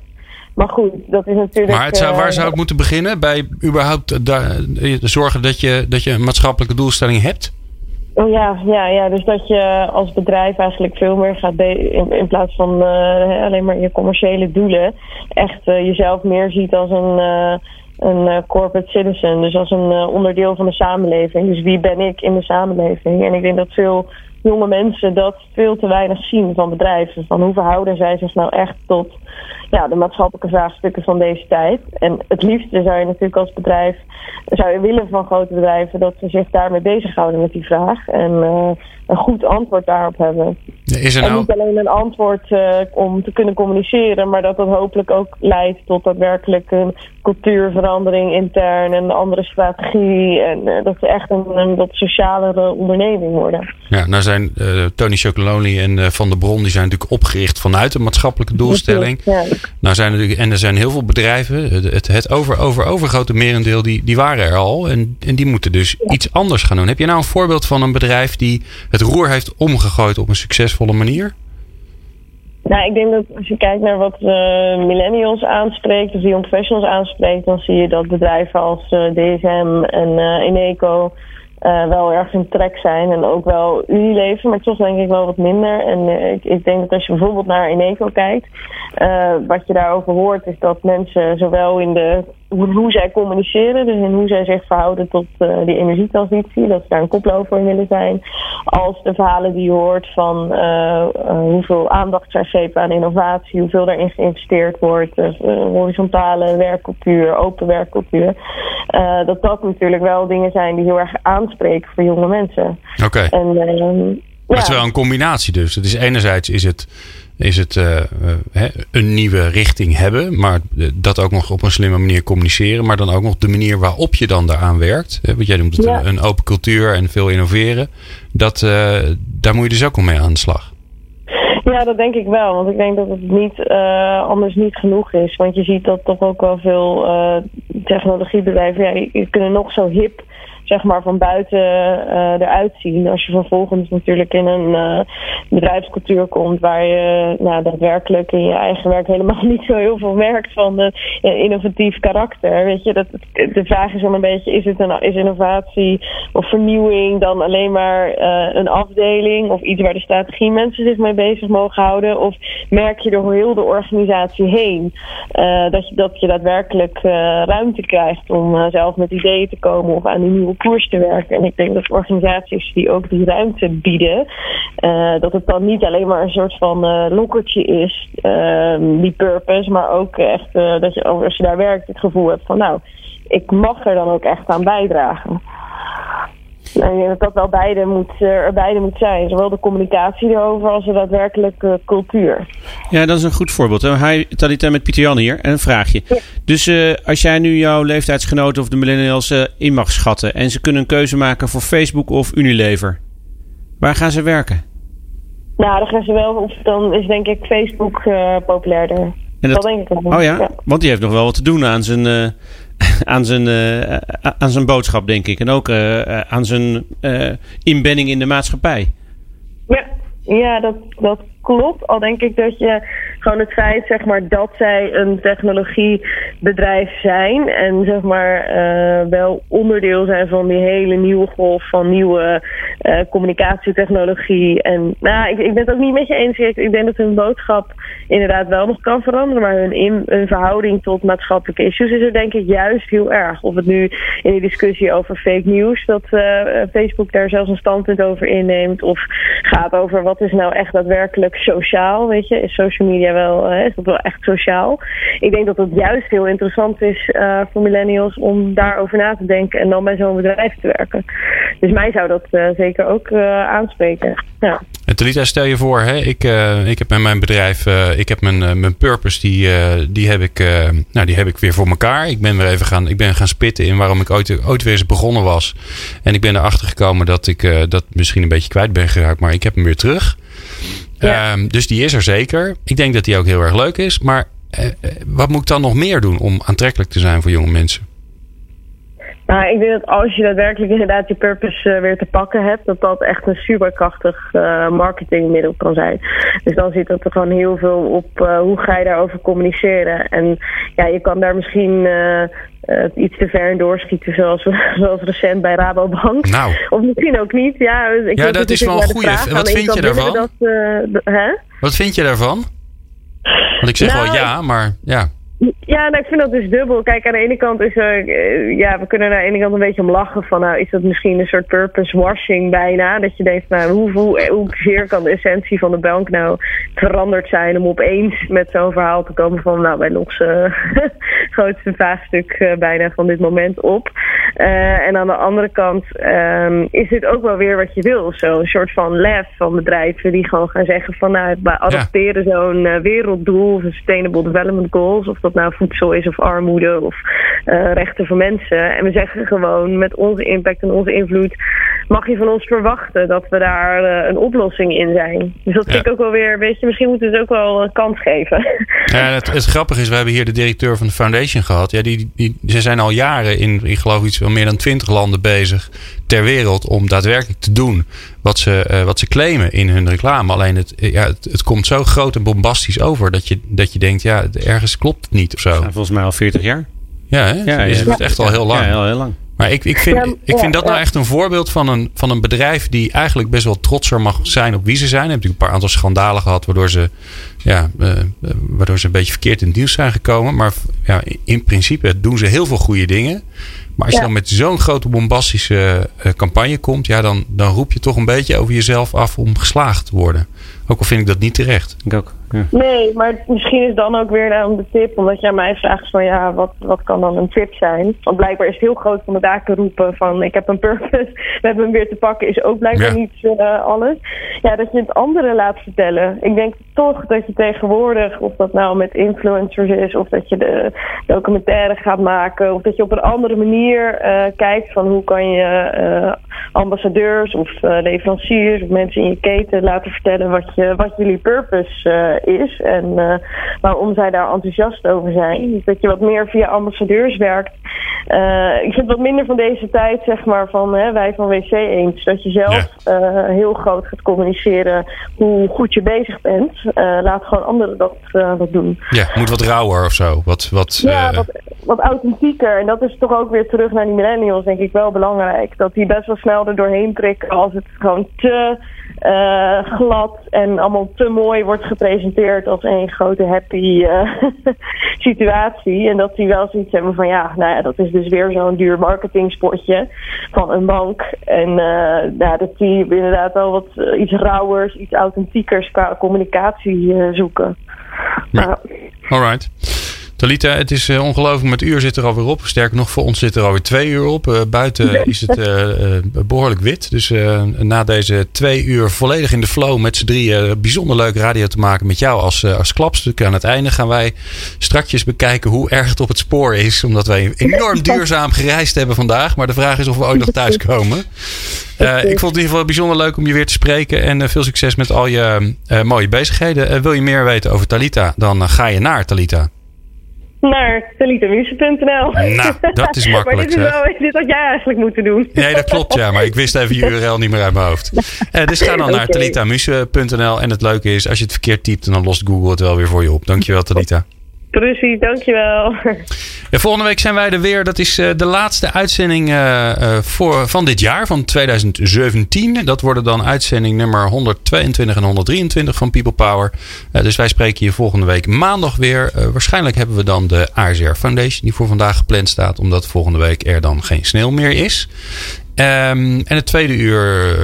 Maar goed, dat is natuurlijk. Maar het zou, waar zou ik moeten beginnen? Bij überhaupt de, zorgen dat je, dat je een maatschappelijke doelstelling hebt? Oh ja, ja, ja, dus dat je als bedrijf eigenlijk veel meer gaat in, in plaats van uh, alleen maar je commerciële doelen, echt uh, jezelf meer ziet als een, uh, een corporate citizen. Dus als een onderdeel van de samenleving. Dus wie ben ik in de samenleving? En ik denk dat veel jonge mensen dat veel te weinig zien van bedrijven. Van hoe verhouden zij zich nou echt tot ja, de maatschappelijke vraagstukken van deze tijd. En het liefste zou je natuurlijk als bedrijf, zou je willen van grote bedrijven dat ze zich daarmee bezighouden met die vraag. En uh, een goed antwoord daarop hebben. Is er En nou, niet alleen een antwoord eh, om te kunnen communiceren, maar dat dat hopelijk ook leidt tot daadwerkelijk een cultuurverandering intern en een andere strategie. En eh, dat ze echt een, een wat socialere onderneming worden. ja, nou zijn eh, Tony Chocolonely en Van der Bron die zijn natuurlijk opgericht vanuit een maatschappelijke doelstelling. Ja. Nou zijn er, natuurlijk- en er zijn heel veel bedrijven, het, het, het over, over, overgrote merendeel, die, die waren er al. En, en die moeten dus iets anders gaan doen. Heb je nou een voorbeeld van een bedrijf die het roer heeft omgegooid op een succesvolle manier? Nou, ik denk dat als je kijkt naar wat eh, millennials aanspreekt, dus young professionals aanspreekt, dan zie je dat bedrijven als eh, DSM en eh Eneco wel erg in trek zijn. En ook wel Unilever, maar toch denk ik wel wat minder. En ik, ik denk dat als je bijvoorbeeld naar Eneco kijkt, wat je daarover hoort, is dat mensen zowel in de hoe, hoe zij communiceren, dus in hoe zij zich verhouden tot eh, die energietransitie, dat ze daar een koploper in willen zijn, als de verhalen die je hoort van eh, eh, hoeveel aandacht zij geven aan innovatie, hoeveel daarin geïnvesteerd wordt, dus, horizontale werkcultuur, open werkcultuur, dat dat natuurlijk wel dingen zijn die heel erg aanspreken voor jonge mensen. Oké. En ehm, Maar het is wel een combinatie dus. Het is enerzijds is het, is het eh, eh, hè, een nieuwe richting hebben, maar eh, dat ook nog op een slimme manier communiceren, maar dan ook nog de manier waarop je dan daaraan werkt. Hè, want jij noemt het Ja. een, open cultuur en veel innoveren. Dat, daar moet je dus ook al mee aan de slag. Ja, dat denk ik wel. Want ik denk dat het niet, anders niet genoeg is. Want je ziet dat toch ook wel veel technologiebedrijven... Ja, die kunnen nog zo hip zeg maar, van buiten eh, eruit zien. Als je vervolgens natuurlijk in een eh, bedrijfscultuur komt... waar je nou, daadwerkelijk in je eigen werk helemaal niet zo heel veel merkt... van de innovatief karakter. Weet je, dat, de vraag is dan een beetje... is het een is innovatie of vernieuwing dan alleen maar eh, een afdeling... of iets waar de strategie mensen zich mee bezig mogen houden... of merk je door heel de organisatie heen... dat, je, dat je daadwerkelijk ruimte krijgt om zelf met ideeën te komen... of aan die nieuwe koers te werken. En ik denk dat organisaties die ook die ruimte bieden... eh, dat het dan niet alleen maar een soort van eh lokkertje is, eh, die purpose... maar ook echt eh, dat je als je daar werkt het gevoel hebt van... nou, ik mag er dan ook echt aan bijdragen. En ik denk dat dat wel beide moet, eh, er beide moet zijn. Zowel de communicatie erover als de daadwerkelijke cultuur. Ja, dat is een goed voorbeeld. Hi, Talita met Pieter Jan hier. En een vraagje. Dus eh, als jij nu jouw leeftijdsgenoten of de millennials eh, in mag schatten... en ze kunnen een keuze maken voor Facebook of Unilever... waar gaan ze werken? Nou, dan gaan ze wel, of dan is denk ik Facebook populairder. En dat, dat- denk ik wel. Oh ja? want die heeft nog wel wat te doen aan zijn, aan zijn, eh, aan zijn boodschap, denk ik. En ook eh, eh, aan zijn inbedding in de maatschappij. Ja, ja dat, dat klopt. Al denk ik dat je gewoon het feit zeg maar, dat zij een technologiebedrijf zijn en zeg maar eh, wel onderdeel zijn van die hele nieuwe golf van nieuwe eh, communicatietechnologie. En nou, ik, ik ben het ook niet met je eens. Ik, denk dat hun boodschap inderdaad wel nog kan veranderen, maar hun, in, hun verhouding tot maatschappelijke issues is er denk ik juist heel erg. Of het nu in die discussie over fake news, dat eh, Facebook daar zelfs een standpunt over inneemt, of gaat over wat is nou echt daadwerkelijk sociaal, weet je, is social media wel, eh, is dat wel echt sociaal? Ik denk dat het juist heel interessant is eh, voor millennials om daarover na te denken en dan bij zo'n bedrijf te werken. Dus mij zou dat eh, zeker ook aanspreken. Ja. En Talita, stel je voor, hè, ik, ik heb met mijn bedrijf, ik heb mijn, mijn purpose, die, die, heb ik, nou, die heb ik weer voor elkaar. Ik ben weer even gaan, ik ben gaan spitten in waarom ik ooit, ooit weer eens begonnen was. En ik ben erachter gekomen dat ik dat misschien een beetje kwijt ben geraakt, maar ik heb hem weer terug. Ja. Ehm, dus die is er zeker. Ik denk dat die ook heel erg leuk is. Maar eh, eh, wat moet ik dan nog meer doen om aantrekkelijk te zijn voor jonge mensen? Nou, ik denk dat als je daadwerkelijk inderdaad je purpose eh, weer te pakken hebt, dat dat echt een superkrachtig eh, marketingmiddel kan zijn. Dus dan zit het er gewoon heel veel op hoe ga je daarover communiceren. En ja, je kan daar misschien eh, iets te ver in doorschieten, zoals, zoals recent bij Rabobank. Nou. Of misschien ook niet. Ja, ik Ja, dat is wel een naar de goeie. vraag. Wat vind je Dat, eh, hè? Wat vind je daarvan? Want ik zeg Nou, wel ja, maar ja. Ja, nou, ik vind dat dus dubbel. Kijk, aan de ene kant is er, eh, ja, we kunnen aan de ene kant een beetje om lachen van, nou, is dat misschien een soort purpose washing bijna? Dat je denkt, nou, hoe, hoe, hoezeer kan de essentie van de bank nou veranderd zijn om opeens met zo'n verhaal te komen van, nou, wij lossen het grootste vraagstuk eh, bijna van dit moment op. Eh, en aan de andere kant ehm, is dit ook wel weer wat je wil. Zo'n soort van lef van bedrijven die gewoon gaan zeggen van nou, wij adopteren zo'n eh, werelddoel, of Sustainable Development Goals, of dat nou voedsel is of armoede of eh, rechten voor mensen. En we zeggen gewoon met onze impact en onze invloed mag je van ons verwachten dat we daar eh, een oplossing in zijn. Dus dat vind ik ook wel weer, weet je, misschien moeten we het ook wel een kans geven. Ja, het, het grappige is, we hebben hier de directeur van de foundation gehad. Ja, die, die, ze zijn al jaren in, ik geloof iets van meer dan twintig landen bezig ter wereld om daadwerkelijk te doen wat ze, uh, wat ze claimen in hun reclame. Alleen het, ja, het, het, komt zo groot en bombastisch over dat je, dat je denkt, ja, ergens klopt het niet of zo. Ja, volgens mij al 40 jaar. Ja, hè? ja, is het echt al heel lang. Ja, heel lang. Maar ik, ik vind, ik vind dat nou echt een voorbeeld van een, van een bedrijf die eigenlijk best wel trotser mag zijn op wie ze zijn. Hebben natuurlijk een paar aantal schandalen gehad waardoor ze, ja, uh, waardoor ze een beetje verkeerd in het nieuws zijn gekomen. Maar ja, in principe doen ze heel veel goede dingen. Maar als je dan met zo'n grote bombastische uh, campagne komt, ja, dan, dan roep je toch een beetje over jezelf af om geslaagd te worden. Ook al vind ik dat niet terecht. Ik ook. Ja. Nee, maar misschien is dan ook weer nou de tip, omdat jij mij vraagt van ja, wat, wat kan dan een tip zijn? Want blijkbaar is het heel groot van de daken roepen van ik heb een purpose, we hebben hem weer te pakken, is ook blijkbaar ja. niet uh, alles. Ja, dat je het anderen laat vertellen. Ik denk toch dat je tegenwoordig, of dat nou met influencers is, of dat je de documentaire gaat maken, of dat je op een andere manier uh, kijkt van hoe kan je uh, ambassadeurs of leveranciers of mensen in je keten laten vertellen wat, je, wat jullie purpose is en waarom zij daar enthousiast over zijn. Dus dat je wat meer via ambassadeurs werkt. Ik vind wat minder van deze tijd, zeg maar, van hè, wij van WC eens. Dat je zelf heel groot gaat communiceren hoe goed je bezig bent. Laat gewoon anderen dat, dat doen. Ja, moet wat rauwer of zo. Wat, wat, ja, wat, wat authentieker. En dat is toch ook weer terug naar die millennials, denk ik wel belangrijk. Dat die best wel snel er doorheen prikken als het gewoon te uh, glad en allemaal te mooi wordt gepresenteerd als een grote happy uh, situatie. En dat die wel zoiets hebben van ja, nou ja, dat is dus weer zo'n duur marketingspotje van een bank. En uh, ja, dat die inderdaad wel wat iets rauwers, iets authentiekers qua communicatie zoeken. Ja. Alright. Talita, het is uh, ongelooflijk, met uur zit er alweer op. Sterker nog, voor ons zit er alweer twee uur op. Uh, buiten is het uh, behoorlijk wit. Dus na deze twee uur volledig in de flow met z'n drieën bijzonder leuk radio te maken met jou als, als klapstuk. Aan het einde gaan wij strakjes bekijken hoe erg het op het spoor is. Omdat wij enorm duurzaam gereisd hebben vandaag. Maar de vraag is of we ooit nog thuiskomen. ik vond het in ieder geval bijzonder leuk om je weer te spreken. En veel succes met al je mooie bezigheden. wil je meer weten over Talita, dan ga je naar Talita naar talitamuse.nl. Nou, dat is makkelijk. maar dit, is wel, dit had jij eigenlijk moeten doen. Nee, dat klopt, ja. Maar ik wist even je URL niet meer uit mijn hoofd. Uh, dus ga dan okay. naar talitamuse.nl. En het leuke is, als je het verkeerd typt, dan lost Google het wel weer voor je op. Dankjewel, Talita. Precies, dankjewel. Ja, volgende week zijn wij er weer. Dat is uh, de laatste uitzending uh, voor, van dit jaar, van 2017. Dat worden dan uitzending nummer 122 en 123 van People Power. Uh, dus wij spreken je volgende week maandag weer. waarschijnlijk hebben we dan de ASR Foundation die voor vandaag gepland staat. Omdat volgende week er dan geen sneeuw meer is. Um, en het tweede uur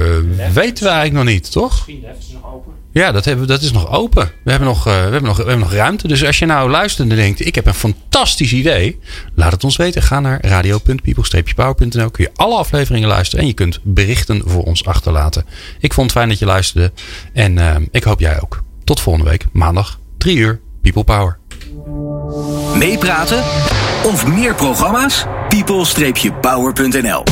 weten we eigenlijk nog niet, toch? Misschien is nog open. Ja, dat, hebben, dat is nog open. We hebben nog, uh, we, hebben nog, we hebben nog ruimte. Dus als je nou luistert en denkt: ik heb een fantastisch idee. Laat het ons weten. Ga naar radio.people-power.nl. Kun je alle afleveringen luisteren. En je kunt berichten voor ons achterlaten. Ik vond het fijn dat je luisterde. En uh, ik hoop jij ook. Tot volgende week, maandag, 3 uur, People Power. Meepraten of meer programma's? people-power.nl